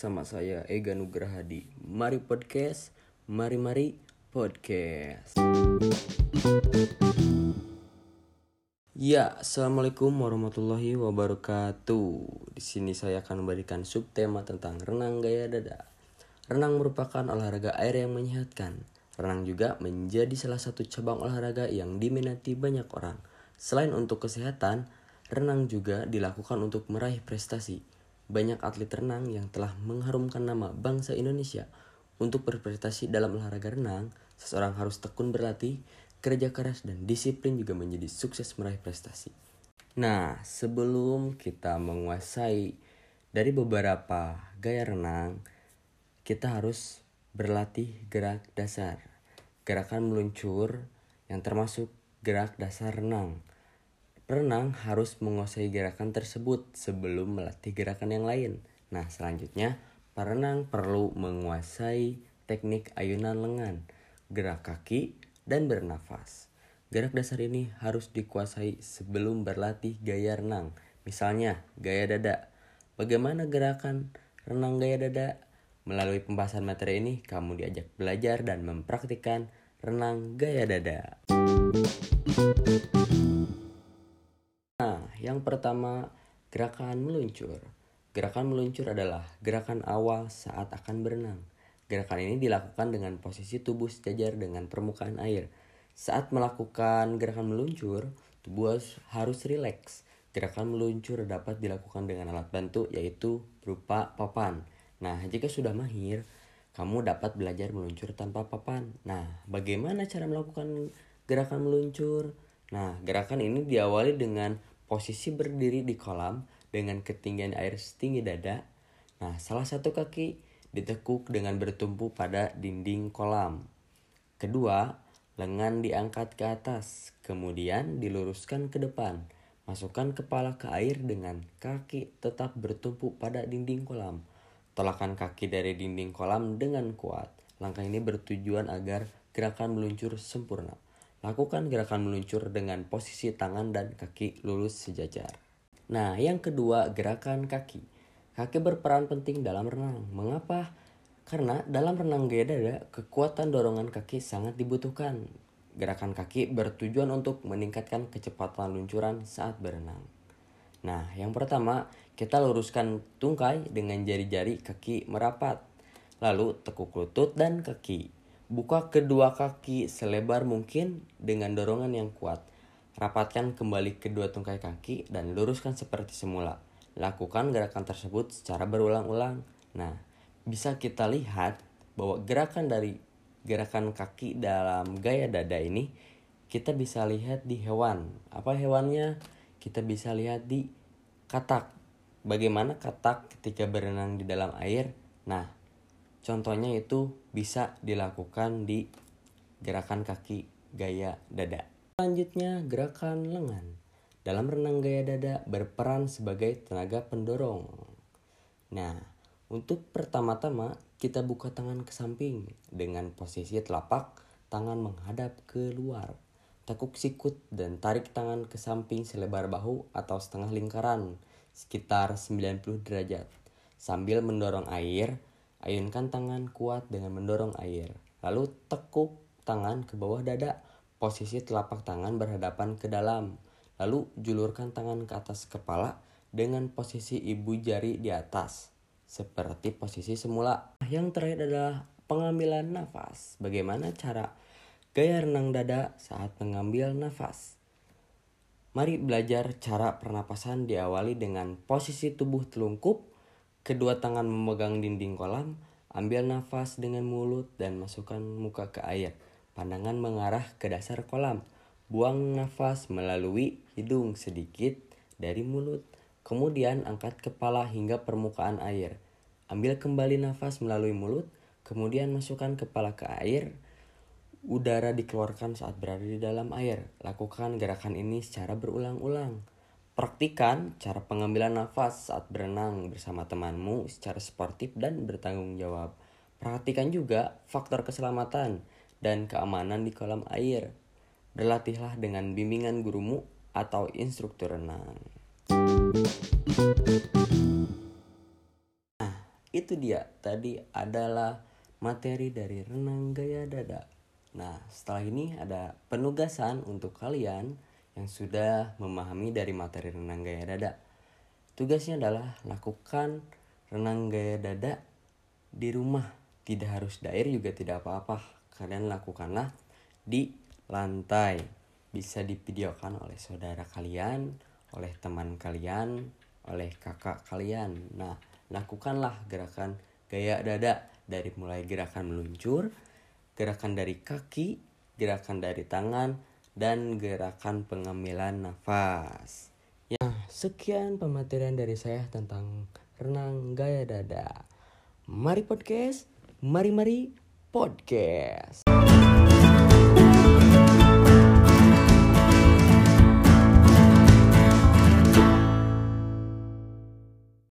sama saya Ega Nugraha di Mari Podcast, Mari Mari Podcast. Ya, assalamualaikum warahmatullahi wabarakatuh. Di sini saya akan memberikan subtema tentang renang gaya dada. Renang merupakan olahraga air yang menyehatkan. Renang juga menjadi salah satu cabang olahraga yang diminati banyak orang. Selain untuk kesehatan, renang juga dilakukan untuk meraih prestasi banyak atlet renang yang telah mengharumkan nama bangsa Indonesia. Untuk berprestasi dalam olahraga renang, seseorang harus tekun berlatih, kerja keras, dan disiplin juga menjadi sukses meraih prestasi. Nah, sebelum kita menguasai dari beberapa gaya renang, kita harus berlatih gerak dasar. Gerakan meluncur yang termasuk gerak dasar renang. Renang harus menguasai gerakan tersebut sebelum melatih gerakan yang lain. Nah, selanjutnya, perenang perlu menguasai teknik ayunan lengan, gerak kaki, dan bernafas. Gerak dasar ini harus dikuasai sebelum berlatih gaya renang. Misalnya, gaya dada. Bagaimana gerakan renang gaya dada? Melalui pembahasan materi ini, kamu diajak belajar dan mempraktikkan renang gaya dada. Yang pertama, gerakan meluncur. Gerakan meluncur adalah gerakan awal saat akan berenang. Gerakan ini dilakukan dengan posisi tubuh sejajar dengan permukaan air. Saat melakukan gerakan meluncur, tubuh harus rileks. Gerakan meluncur dapat dilakukan dengan alat bantu yaitu berupa papan. Nah, jika sudah mahir, kamu dapat belajar meluncur tanpa papan. Nah, bagaimana cara melakukan gerakan meluncur? Nah, gerakan ini diawali dengan posisi berdiri di kolam dengan ketinggian air setinggi dada. Nah, salah satu kaki ditekuk dengan bertumpu pada dinding kolam. Kedua, lengan diangkat ke atas, kemudian diluruskan ke depan. Masukkan kepala ke air dengan kaki tetap bertumpu pada dinding kolam. Tolakan kaki dari dinding kolam dengan kuat. Langkah ini bertujuan agar gerakan meluncur sempurna. Lakukan gerakan meluncur dengan posisi tangan dan kaki lurus sejajar. Nah, yang kedua, gerakan kaki. Kaki berperan penting dalam renang. Mengapa? Karena dalam renang gaya dada, kekuatan dorongan kaki sangat dibutuhkan. Gerakan kaki bertujuan untuk meningkatkan kecepatan luncuran saat berenang. Nah, yang pertama, kita luruskan tungkai dengan jari-jari kaki merapat. Lalu tekuk lutut dan kaki. Buka kedua kaki selebar mungkin dengan dorongan yang kuat. Rapatkan kembali kedua tungkai kaki dan luruskan seperti semula. Lakukan gerakan tersebut secara berulang-ulang. Nah, bisa kita lihat bahwa gerakan dari gerakan kaki dalam gaya dada ini kita bisa lihat di hewan. Apa hewannya? Kita bisa lihat di katak. Bagaimana katak ketika berenang di dalam air? Nah, Contohnya itu bisa dilakukan di gerakan kaki gaya dada. Selanjutnya gerakan lengan. Dalam renang gaya dada berperan sebagai tenaga pendorong. Nah, untuk pertama-tama kita buka tangan ke samping dengan posisi telapak tangan menghadap ke luar. Tekuk sikut dan tarik tangan ke samping selebar bahu atau setengah lingkaran sekitar 90 derajat sambil mendorong air Ayunkan tangan kuat dengan mendorong air. Lalu tekuk tangan ke bawah dada. Posisi telapak tangan berhadapan ke dalam. Lalu julurkan tangan ke atas kepala dengan posisi ibu jari di atas. Seperti posisi semula. Yang terakhir adalah pengambilan nafas. Bagaimana cara gaya renang dada saat mengambil nafas? Mari belajar cara pernapasan diawali dengan posisi tubuh telungkup Kedua tangan memegang dinding kolam, ambil nafas dengan mulut dan masukkan muka ke air. Pandangan mengarah ke dasar kolam. Buang nafas melalui hidung sedikit dari mulut. Kemudian angkat kepala hingga permukaan air. Ambil kembali nafas melalui mulut, kemudian masukkan kepala ke air. Udara dikeluarkan saat berada di dalam air. Lakukan gerakan ini secara berulang-ulang. Praktikan cara pengambilan nafas saat berenang bersama temanmu secara sportif dan bertanggung jawab. Perhatikan juga faktor keselamatan dan keamanan di kolam air. Berlatihlah dengan bimbingan gurumu atau instruktur renang. Nah, itu dia tadi adalah materi dari renang gaya dada. Nah, setelah ini ada penugasan untuk kalian yang sudah memahami dari materi renang gaya dada. Tugasnya adalah lakukan renang gaya dada di rumah. Tidak harus dair juga tidak apa-apa. Kalian lakukanlah di lantai. Bisa divideokan oleh saudara kalian, oleh teman kalian, oleh kakak kalian. Nah, lakukanlah gerakan gaya dada dari mulai gerakan meluncur, gerakan dari kaki, gerakan dari tangan, dan gerakan pengambilan nafas. Ya, sekian pematerian dari saya tentang renang gaya dada. Mari podcast, mari-mari podcast.